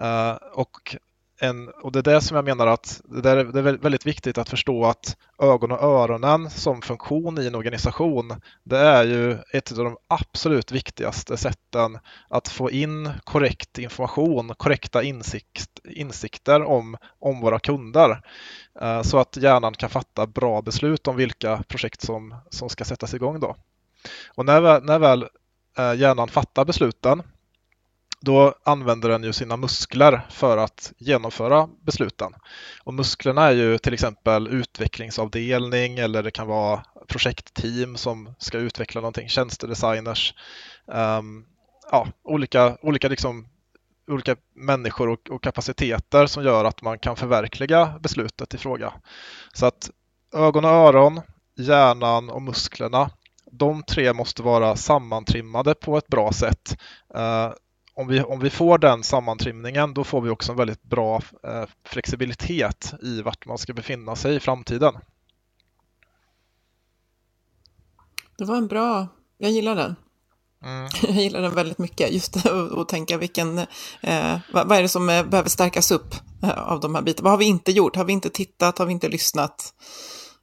Eh, och en, och det är det som jag menar att det är, det är väldigt viktigt att förstå att ögon och öronen som funktion i en organisation, det är ju ett av de absolut viktigaste sätten att få in korrekt information, korrekta insikt, insikter om, om våra kunder. Eh, så att hjärnan kan fatta bra beslut om vilka projekt som, som ska sättas igång. Då. Och när, när väl eh, hjärnan fattar besluten då använder den ju sina muskler för att genomföra besluten. Och musklerna är ju till exempel utvecklingsavdelning eller det kan vara projektteam som ska utveckla någonting, tjänstedesigners, um, ja, olika, olika, liksom, olika människor och, och, kapaciteter som gör att man kan förverkliga beslutet i fråga. Så att ögon och öron, hjärnan och musklerna de tre måste vara sammantrimmade på ett bra sätt. Eh, om vi, om vi får den sammantrimningen då får vi också en väldigt bra eh, flexibilitet i vart man ska befinna sig i framtiden. Det var en bra, jag gillar den. Mm. Jag gillar den väldigt mycket, just att tänka vilken, eh, vad, vad, är det som eh, behöver stärkas upp eh, av de här bitarna? Vad har vi inte gjort? Har vi inte tittat? Har vi inte lyssnat?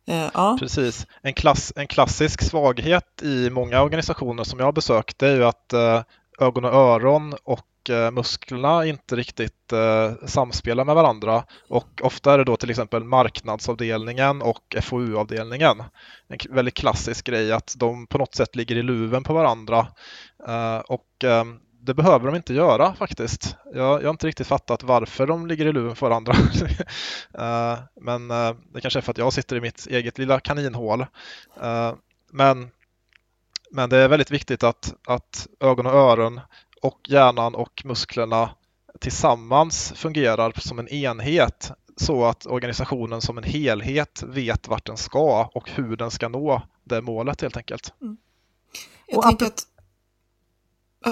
Eh, ja. Precis. En, klass, en klassisk svaghet i många organisationer som jag har besökt är ju att eh, ögon och öron och eh, musklerna inte riktigt eh, samspelar med varandra och ofta är det då till exempel marknadsavdelningen och FoU-avdelningen. En väldigt klassisk grej att de på något sätt ligger i luven på varandra eh, och ehm, det behöver de inte göra faktiskt. Jag, jag har inte riktigt fattat varför de ligger i luven för varandra. Eh, men eh, det kanske är för att jag sitter i mitt eget lilla kaninhål. Men men det är väldigt viktigt att, att ögon och öron och hjärnan och musklerna tillsammans fungerar som en enhet så att organisationen som en helhet vet vart den ska och hur den ska nå det målet helt enkelt. Mm. Jag tänker att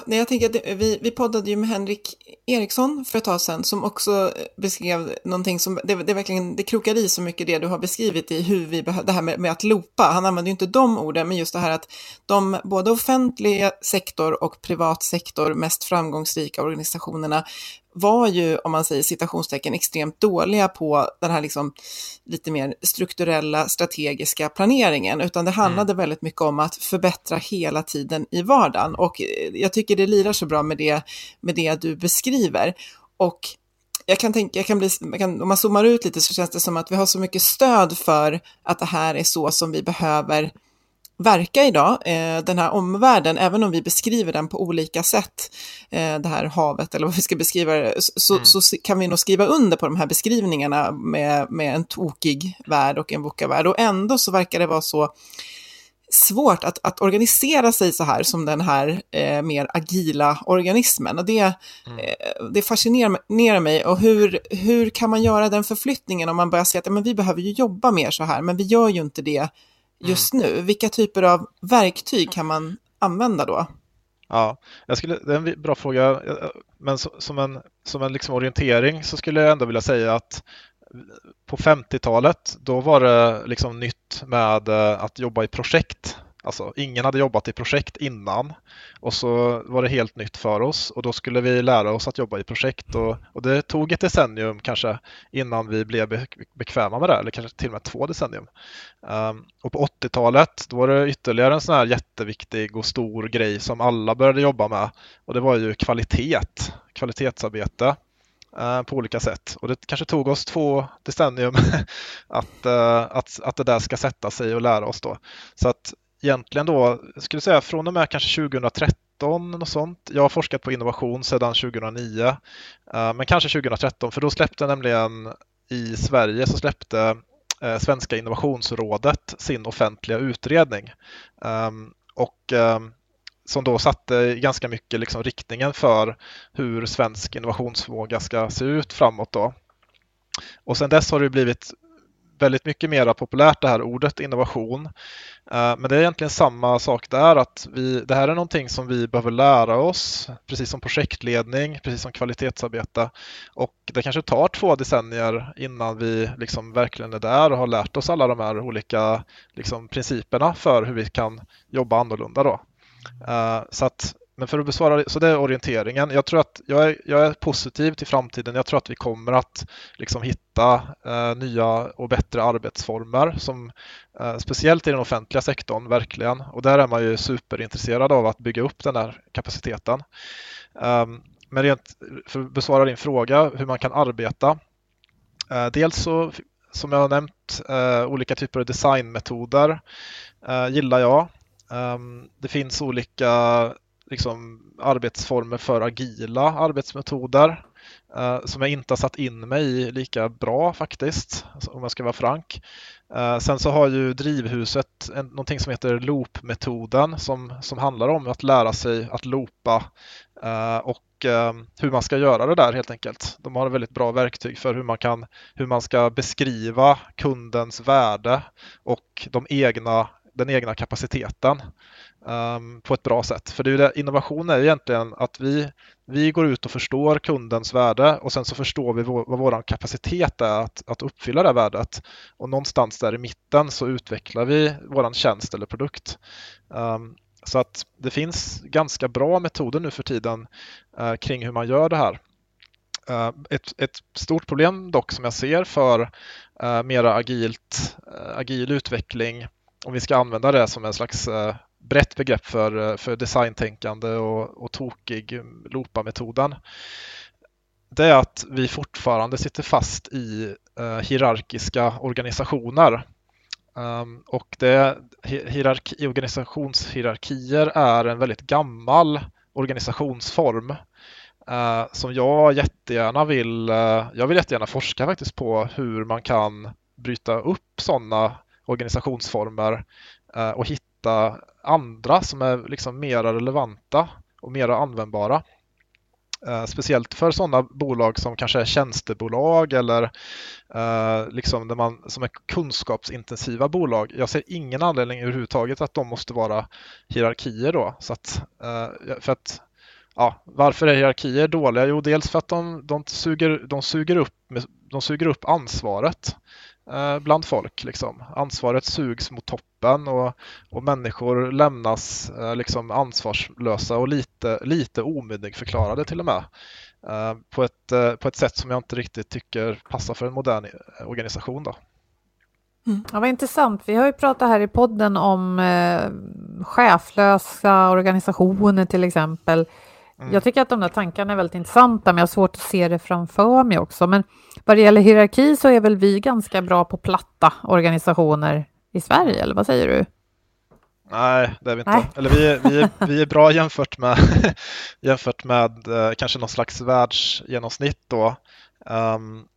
Nej, jag tänker att vi, vi poddade ju med Henrik Eriksson för ett tag sedan som också beskrev någonting som, det, det verkligen, det krokar i så mycket det du har beskrivit i hur vi behöver, det här med, med att loopa, han använder ju inte de orden, men just det här att de, både offentliga sektor och privat sektor, mest framgångsrika organisationerna, var ju, om man säger citationstecken, extremt dåliga på den här liksom lite mer strukturella strategiska planeringen, utan det handlade mm. väldigt mycket om att förbättra hela tiden i vardagen. Och jag tycker det lirar så bra med det, med det du beskriver. Och jag kan tänka, jag kan bli, jag kan, om man zoomar ut lite så känns det som att vi har så mycket stöd för att det här är så som vi behöver verka idag, eh, den här omvärlden, även om vi beskriver den på olika sätt, eh, det här havet eller vad vi ska beskriva det, så, mm. så, kan vi nog skriva under på de här beskrivningarna med, med en tokig värld och en VUCA-värld. Och ändå så verkar det vara så svårt att, att organisera sig så här som den här eh, mer agila organismen. Och det, mm. eh, det fascinerar mig. Och hur, hur kan man göra den förflyttningen om man börjar säga att men vi behöver ju jobba mer så här, men vi gör ju inte det just mm. nu. Vilka typer av verktyg kan man använda då? Ja, jag skulle, det är en bra fråga, men som en, som en liksom orientering så skulle jag ändå vilja säga att på 50-talet då var det liksom nytt med eh, att jobba i projekt. Alltså ingen hade jobbat i projekt innan och så var det helt nytt för oss och då skulle vi lära oss att jobba i projekt och, och det tog ett decennium kanske innan vi blev bekväma med det, eller kanske till och med två decennium. Um, och på 80-talet då var det ytterligare en sån här jätteviktig och stor grej som alla började jobba med och det var ju kvalitet, kvalitetsarbete ehm, på olika sätt. Och det kanske tog oss två decennium att, eh, att, att det där ska sätta sig och lära oss då. Så att egentligen då, skulle säga från och med kanske 2013 och sånt. Jag har forskat på innovation sedan 2009, eh, men kanske 2013 för då släppte nämligen i Sverige så släppte eh, Svenska innovationsrådet sin offentliga utredning. Ehm, och ehm, som då satte ganska mycket liksom riktningen för hur svensk innovationsförmåga ska se ut framåt. Då. Och sedan dess har det blivit väldigt mycket mer populärt det här ordet innovation. Eh, men det är egentligen samma sak där, att vi, det här är någonting som vi behöver lära oss, precis som projektledning, precis som kvalitetsarbete. Och det kanske tar två decennier innan vi liksom verkligen är där och har lärt oss alla de här olika liksom, principerna för hur vi kan jobba annorlunda. Då. Eh, så att men för att besvara så det är orienteringen. Jag tror att jag är, jag är positiv till framtiden. Jag tror att vi kommer att liksom hitta eh, nya och bättre arbetsformer som eh, speciellt i den offentliga sektorn verkligen. Och där är man ju superintresserad av att bygga upp den här kapaciteten. Eh, men rent för att besvara din fråga hur man kan arbeta. Eh, dels så som jag har nämnt eh, olika typer av designmetoder eh, gillar jag. Ehm, det finns olika liksom, arbetsformer för agila arbetsmetoder eh, som jag inte har satt in mig i lika bra faktiskt, alltså, om jag ska vara frank. Eh, sen så har ju Drivhuset en, någonting som heter loop-metoden som, som handlar om att lära sig att loopa eh, och eh, hur man ska göra det där helt enkelt. De har ett väldigt bra verktyg för hur man, kan, hur man ska beskriva kundens värde och de egna, den egna kapaciteten um, på ett bra sätt. För det är det, innovation är egentligen att vi, vi går ut och förstår kundens värde och sen så förstår vi vad vår kapacitet är att, att uppfylla det värdet. Och någonstans där i mitten så utvecklar vi vår tjänst eller produkt. Um, så att det finns ganska bra metoder nu för tiden uh, kring hur man gör det här. Uh, ett, ett, stort problem dock som jag ser för uh, mera agilt, eh, agil utveckling, om vi ska använda det som en slags eh, brett begrepp för, eh, för designtänkande och, och tokig loopa-metoden. Det är att vi fortfarande sitter fast i eh, hierarkiska organisationer. Um, och det, hierarki, organisationshierarkier är en väldigt gammal organisationsform eh, som jag jättegärna vill, eh, jag vill jättegärna forska faktiskt på hur man kan bryta upp sådana organisationsformer eh, och hitta andra som är liksom mera relevanta och mera användbara. Eh, speciellt för sådana bolag som kanske är tjänstebolag eller eh, liksom där man, som är kunskapsintensiva bolag. Jag ser ingen anledning överhuvudtaget att de måste vara hierarkier då. Så att, eh, för att, ja, varför är hierarkier dåliga? Jo, dels för att de, de, suger, de, suger, upp, de suger upp ansvaret. Eh, bland folk. Liksom. Ansvaret sugs mot toppen och, och människor lämnas eh, liksom ansvarslösa och lite, lite omyndigförklarade till och med. Eh, på, ett, eh, på ett sätt som jag inte riktigt tycker passar för en modern eh, organisation. Då. Mm. Ja, vad intressant. Vi har ju pratat här i podden om eh, cheflösa organisationer till exempel. Mm. Jag tycker att de där tankarna är väldigt intressanta, men jag har svårt att se det framför mig också. Men vad det gäller hierarki så är väl vi ganska bra på platta organisationer i Sverige, eller vad säger du? Nej, det är vi inte. Nej. Eller vi är, vi, är, vi är bra jämfört med, jämfört med eh, kanske någon slags världsgenomsnitt då. Um,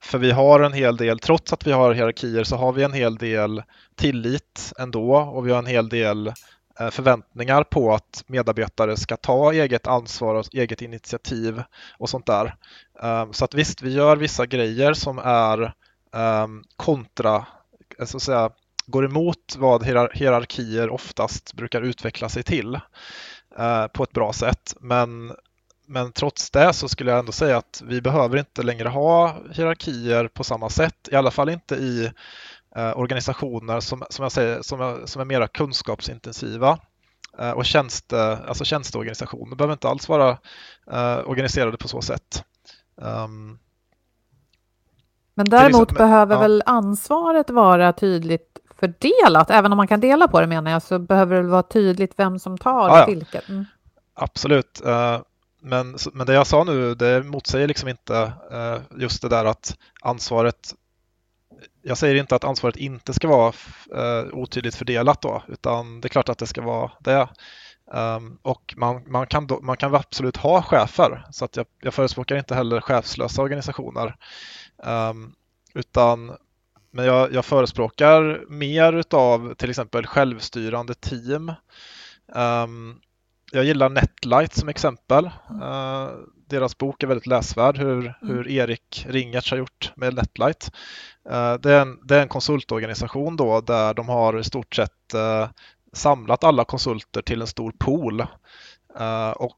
för vi har en hel del, trots att vi har hierarkier så har vi en hel del tillit ändå och vi har en hel del Eh, förväntningar på att medarbetare ska ta eget ansvar och eget initiativ och sånt där. Ehm, så att visst, vi gör vissa grejer som är ehm, kontra, eh, så att säga, går emot vad hierarkier oftast brukar utveckla sig till eh, på ett bra sätt. Men, men trots det så skulle jag ändå säga att vi behöver inte längre ha hierarkier på samma sätt, i alla fall inte i organisationer som, som jag säger, som är, som är mera kunskapsintensiva och tjänste, alltså tjänsteorganisationer behöver inte alls vara organiserade på så sätt. Um, men däremot exempel, behöver ja. väl ansvaret vara tydligt fördelat, även om man kan dela på det menar jag, så behöver det vara tydligt vem som tar ja, ja. vilket. Mm. Absolut, eh, men, men det jag sa nu, det motsäger liksom inte eh, just det där att ansvaret jag säger inte att ansvaret inte ska vara eh, otydligt fördelat då, utan det är klart att det ska vara det. Um, och man, man, kan då, man kan absolut ha chefer, så att jag, jag förespråkar inte heller chefslösa organisationer. Um, utan, men jag, jag förespråkar mer utav till exempel självstyrande team. Um, jag gillar Netlight som exempel. Uh, deras bok är väldigt läsvärd, hur, mm. hur Erik Ringertz har gjort med Netlight. Uh, det, är en, det är en konsultorganisation då där de har i stort sett uh, samlat alla konsulter till en stor pool. Uh, och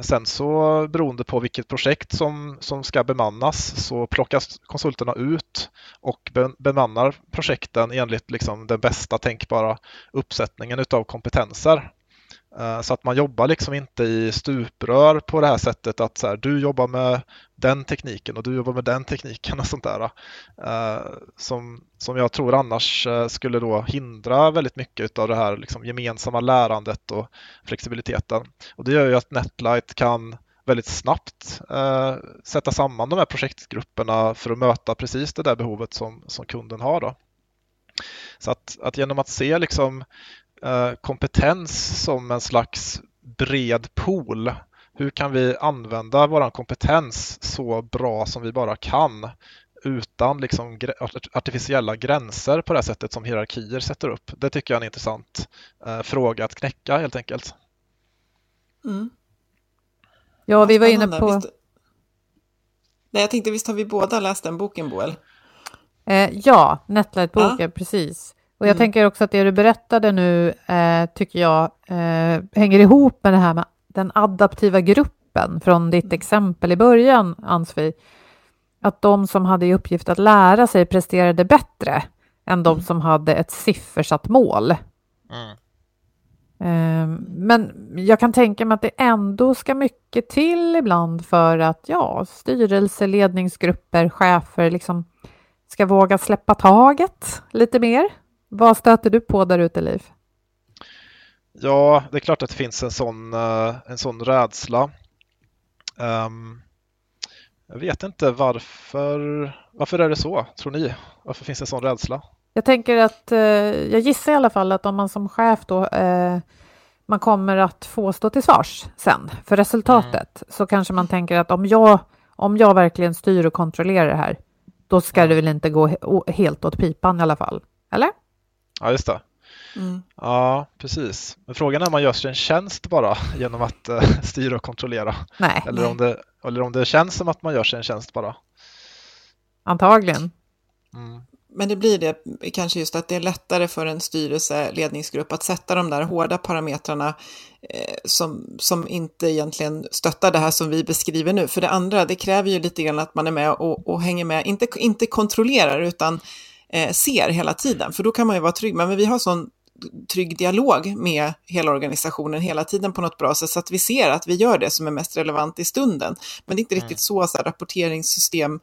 sen så beroende på vilket projekt som, som ska bemannas så plockas konsulterna ut och be, bemannar projekten enligt liksom den bästa tänkbara uppsättningen utav kompetenser. Eh, så att man jobbar liksom inte i stuprör på det här sättet att så här, du jobbar med den tekniken och du jobbar med den tekniken och sånt där. Eh, som, som jag tror annars eh, skulle då hindra väldigt mycket av det här liksom gemensamma lärandet och flexibiliteten. Och det gör ju att Netlight kan väldigt snabbt eh, sätta samman de här projektgrupperna för att möta precis det där behovet som, som kunden har. Då. Så att, att genom att se liksom kompetens som en slags bred pool. Hur kan vi använda vår kompetens så bra som vi bara kan utan liksom artificiella gränser på det sättet som hierarkier sätter upp? Det tycker jag är en intressant eh, fråga att knäcka helt enkelt. Mm. Ja, vi var inne på... Visst... Nej, jag tänkte visst har vi båda läst den boken, Boel? Eh, ja, Netlight-boken, ja. precis. Och jag mm. tänker också att det du berättade nu eh, tycker jag eh, hänger ihop med det här med den adaptiva gruppen från ditt mm. exempel i början, Ansvi. Att de som hade i uppgift att lära sig presterade bättre än de mm. som hade ett siffersatt mål. Mm. Eh, men jag kan tänka mig att det ändå ska mycket till ibland för att ja, styrelse, ledningsgrupper, chefer liksom ska våga släppa taget lite mer. Vad stöter du på där ute, Liv? Ja, det är klart att det finns en sån, eh, en sån rädsla. Um, jag vet inte varför. Varför är det så, tror ni? Varför finns det en sån rädsla? Jag tänker att, eh, jag gissar i alla fall att om man som chef då eh, man kommer att få stå till svars sen för resultatet, mm. så kanske man tänker att om jag, om jag verkligen styr och kontrollerar det här, då ska det väl inte gå helt åt pipan i alla fall, eller? Ja, just det. Mm. Ja, precis. Men frågan är om man gör sig en tjänst bara genom att uh, styra och kontrollera. Nej. Eller, Om det, eller om det känns som att man gör sig en tjänst bara. Antagligen. Mm. Men det blir det kanske just att det är lättare för en styrelse, ledningsgrupp att sätta de där hårda parametrarna eh, som, som inte egentligen stöttar det här som vi beskriver nu. För det andra, det kräver ju lite grann att man är med och, och hänger med, inte, inte kontrollerar utan eh, ser hela tiden, för då kan man ju vara trygg. Men vi har sån trygg dialog med hela organisationen hela tiden på något bra sätt så att vi ser att vi gör det som är mest relevant i stunden. Men det är inte mm. riktigt så, så här, rapporteringssystem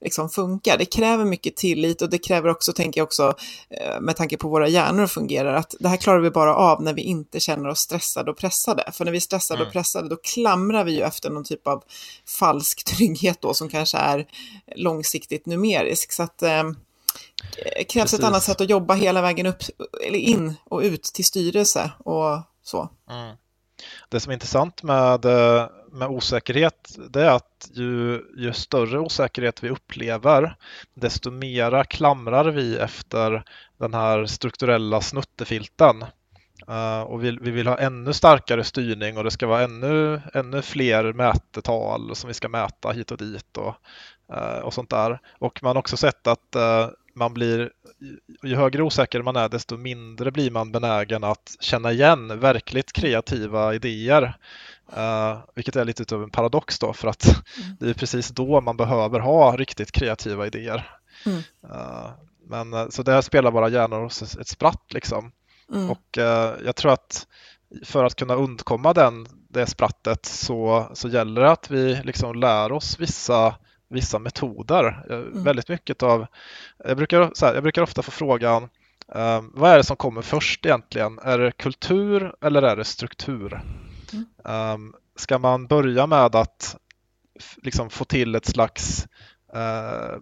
liksom funkar. Det kräver mycket tillit och det kräver också, tänker jag också, eh, med tanke på våra hjärnor fungerar, att det här klarar vi bara av när vi inte känner oss stressade och pressade. För när vi är stressade mm. och pressade, då klamrar vi ju efter någon typ av falsk trygghet då, som kanske är långsiktigt numerisk. Så att eh, krävs Precis. ett annat sätt att jobba hela vägen upp, eller in och ut till styrelse och så. Mm. Det som är intressant med, eh, med osäkerhet det är att ju, ju större osäkerhet vi upplever desto mera klamrar vi efter den här strukturella snuttefilten. Uh, och vi, vi, vill ha ännu starkare styrning och det ska vara ännu, ännu fler mätetal som vi ska mäta hit och dit och, uh, och sånt där. Och man har också sett att uh, man blir, ju högre osäker man är desto mindre blir man benägen att känna igen verkligt kreativa idéer. Uh, vilket är lite av en paradox då för att mm. det är precis då man behöver ha riktigt kreativa idéer. Mm. Uh, men så där spelar våra hjärnor ett spratt liksom. Mm. Och eh, jag tror att för att kunna undkomma den, det sprattet så, så gäller det att vi liksom lär oss vissa, vissa metoder. Mm. Väldigt mycket av, jag brukar, här, jag brukar ofta få frågan um, vad är det som kommer först egentligen? Är det kultur eller är det struktur? Mm. Um, ska man börja med att liksom få till ett slags uh,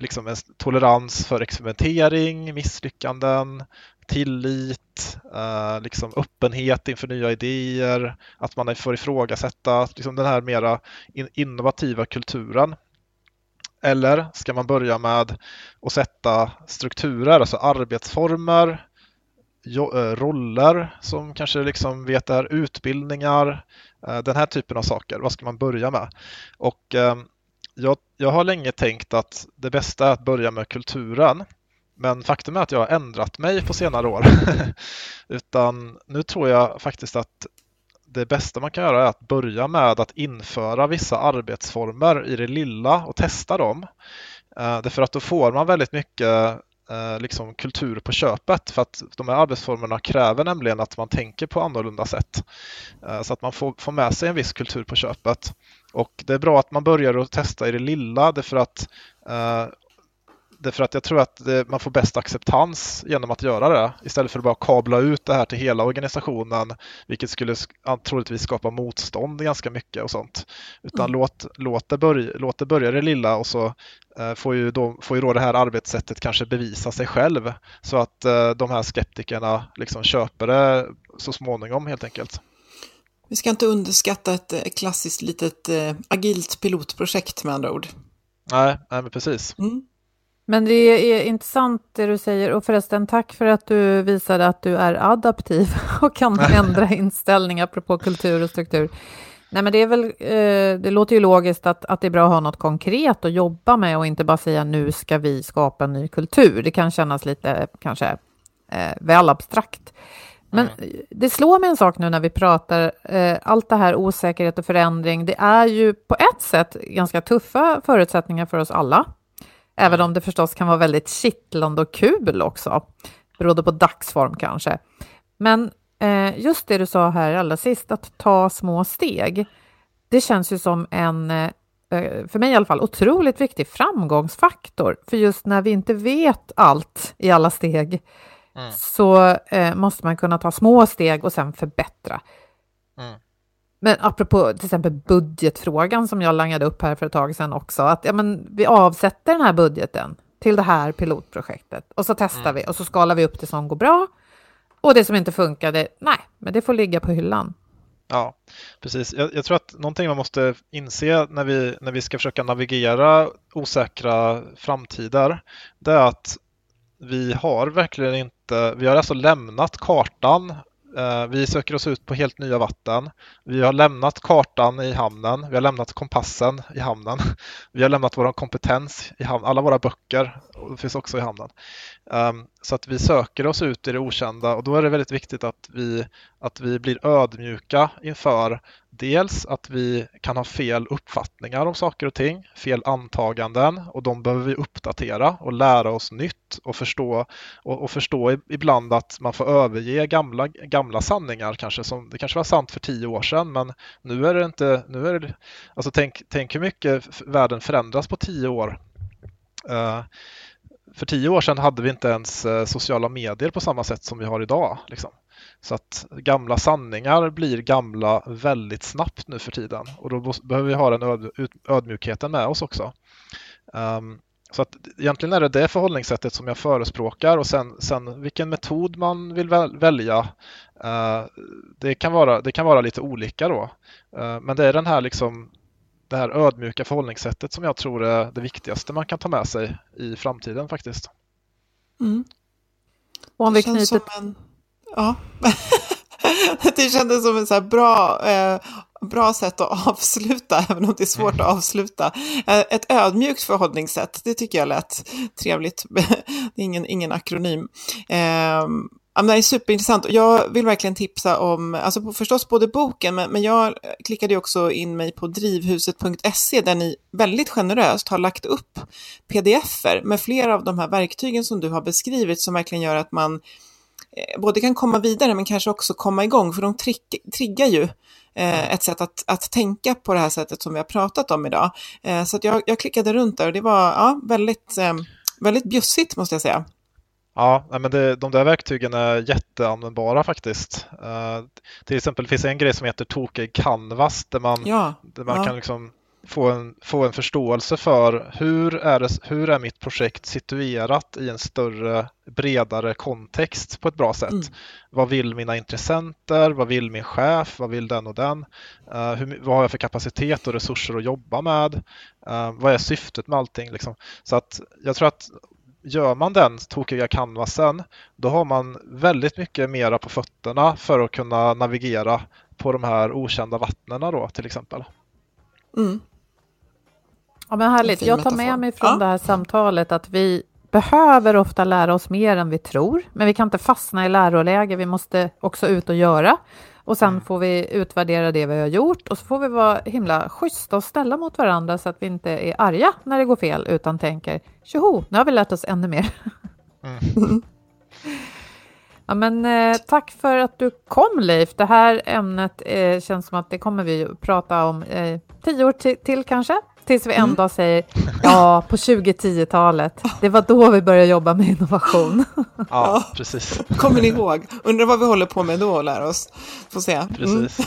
liksom en tolerans för experimentering, misslyckanden, tillit, eh, liksom öppenhet inför nya idéer, att man får ifrågasätta liksom den här mera innovativa kulturen. Eller ska man börja med att sätta strukturer, alltså arbetsformer, eh, roller som kanske liksom vet är utbildningar, eh, den här typen av saker. Vad ska man börja med? Och eh, jag, jag har länge tänkt att det bästa är att börja med kulturen. Men faktum är att jag har ändrat mig på senare år. Utan nu tror jag faktiskt att det bästa man kan göra är att börja med att införa vissa arbetsformer i det lilla och testa dem. Eh, därför att då får man väldigt mycket eh, liksom kultur på köpet för att de här arbetsformerna kräver nämligen att man tänker på annorlunda sätt. Eh, så att man får, får med sig en viss kultur på köpet. Och det är bra att man börjar att testa i det lilla därför att eh, Därför att jag tror att man får bäst acceptans genom att göra det istället för att bara kabla ut det här till hela organisationen, vilket skulle troligtvis skapa motstånd ganska mycket och sånt. Utan mm. låt, låt, det börja, låt det börja det lilla och så eh, får, ju då, får ju då det här arbetssättet kanske bevisa sig själv så att eh, de här skeptikerna liksom köper det så småningom helt enkelt. Vi ska inte underskatta ett eh, klassiskt litet agilt pilotprojekt med andra ord. Nej, nej men precis. Mm. Men det är intressant det du säger och förresten tack för att du visade att du är adaptiv och kan ändra inställning apropå kultur och struktur. Nej men det är väl, eh, det låter ju logiskt att, att det är bra att ha något konkret att jobba med och inte bara säga nu ska vi skapa en ny kultur. Det kan kännas lite kanske eh, väl abstrakt. Men mm. det slår mig en sak nu när vi pratar, eh, allt det här osäkerhet och förändring, det är ju på ett sätt ganska tuffa förutsättningar för oss alla. Även om det förstås kan vara väldigt kittlande och kul också. Beroende på dagsform kanske. Men eh, just det du sa här allra sist, att ta små steg. Det känns ju som en, eh, för mig i alla fall, otroligt viktig framgångsfaktor. För just när vi inte vet allt i alla steg mm. så eh, måste man kunna ta små steg och sen förbättra. Mm. Men apropå till exempel budgetfrågan som jag langade upp här för ett tag sedan också, att ja, men vi avsätter den här budgeten till det här pilotprojektet och så testar mm. vi och så skalar vi upp det som går bra och det som inte funkade, nej, men det får ligga på hyllan. Ja, precis. Jag, jag, tror att någonting man måste inse när vi, när vi ska försöka navigera osäkra framtider, det är att vi har verkligen inte, vi har alltså lämnat kartan Eh, vi söker oss ut på helt nya vatten. Vi har lämnat kartan i hamnen. Vi har lämnat kompassen i hamnen. Vi har lämnat vår kompetens i hamnen. Alla våra böcker finns också i hamnen. Ehm, så att vi söker oss ut i det okända och då är det väldigt viktigt att vi, att vi blir ödmjuka inför dels att vi kan ha fel uppfattningar om saker och ting, fel antaganden och de behöver vi uppdatera och lära oss nytt och förstå och, och förstå ibland att man får överge gamla, gamla sanningar kanske som det kanske var sant för tio år sedan men nu är det inte, nu är det, alltså tänk, tänk hur mycket världen förändras på tio år. Uh, för tio år sedan hade vi inte ens eh, sociala medier på samma sätt som vi har idag. Liksom. Så att gamla sanningar blir gamla väldigt snabbt nu för tiden och då behöver vi ha den öd ödmjukheten med oss också. Um, så att egentligen är det det förhållningssättet som jag förespråkar och sen, sen vilken metod man vill välja. Uh, det, kan vara, det kan vara lite olika då. Uh, men det är den här liksom det här ödmjuka förhållningssättet som jag tror är det viktigaste man kan ta med sig i framtiden faktiskt. Mm. Och om det vi knyter... som en... Ja. det kändes som ett så bra, eh, bra sätt att avsluta, även om det är svårt att avsluta. Eh, ett ödmjukt förhållningssätt, det tycker jag lät trevligt. det är ingen, ingen akronym. Eh, Ja, det är superintressant. Jag vill verkligen tipsa om, alltså förstås både boken, men, men jag klickade också in mig på drivhuset.se där ni väldigt generöst har lagt upp pdf-er med flera av de här verktygen som du har beskrivit som verkligen gör att man både kan komma vidare men kanske också komma igång, för de triggar ju eh, ett sätt att, att tänka på det här sättet som vi har pratat om idag. Eh, så jag, jag klickade runt där och det var ja, väldigt, eh, väldigt bjussigt måste jag säga. Ja, men det, de där verktygen är jätteanvändbara faktiskt. Uh, till exempel finns det en grej som heter Tokig Canvas där man, ja, där man ja. kan liksom få, en, få en förståelse för hur är, det, hur är mitt projekt situerat i en större, bredare kontext på ett bra sätt. Mm. Vad vill mina intressenter? Vad vill min chef? Vad vill den och den? Uh, hur, vad har jag för kapacitet och resurser att jobba med? Uh, vad är syftet med allting? Liksom? Så att jag tror att gör man den tokiga canvasen, då har man väldigt mycket mera på fötterna för att kunna navigera på de här okända vattnen då till exempel. Mm. Ja men härligt, jag tar med mig från ja. det här samtalet att vi behöver ofta lära oss mer än vi tror, men vi kan inte fastna i läroläge, vi måste också ut och göra. Och sen mm. får vi utvärdera det vi har gjort och så får vi vara himla schyssta och ställa mot varandra så att vi inte är arga när det går fel utan tänker tjoho, nu har vi lärt oss ännu mer. Mm. ja, men, eh, tack för att du kom Leif. Det här ämnet eh, känns som att det kommer vi prata om eh, tio år till kanske. Tills vi en mm. dag säger ja, på 2010-talet, det var då vi började jobba med innovation. Ja, precis. Kommer ni ihåg? Undrar vad vi håller på med då och lär oss. Får se. Mm. Precis.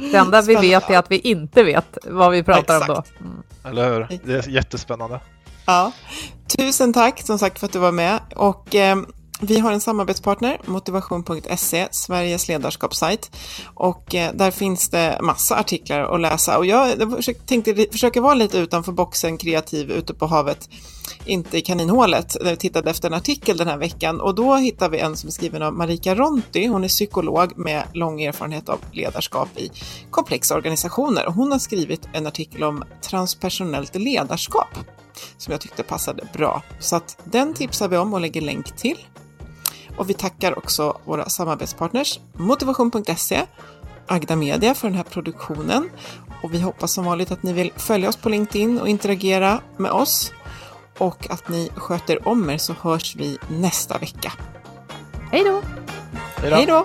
Det enda vi vet är att vi inte vet vad vi pratar Exakt. om då. Mm. Eller hur? Det är jättespännande. Ja. Tusen tack som sagt för att du var med. Och eh, vi har en samarbetspartner, motivation.se, Sveriges ledarskapssajt. Och eh, där finns det massa artiklar att läsa. Och jag tänkte försöka vara lite utanför boxen, kreativ, ute på havet, inte i kaninhålet. Jag vi tittade efter en artikel den här veckan och då hittade vi en som är skriven av Marika Ronti. Hon är psykolog med lång erfarenhet av ledarskap i komplexa organisationer. Hon har skrivit en artikel om transpersonellt ledarskap som jag tyckte passade bra. Så att den tipsar vi om och lägger länk till. Och vi tackar också våra samarbetspartners Motivation.se, Agda Media för den här produktionen. Och vi hoppas som vanligt att ni vill följa oss på LinkedIn och interagera med oss. Och att ni sköter om er så hörs vi nästa vecka. Hej då! Hej då!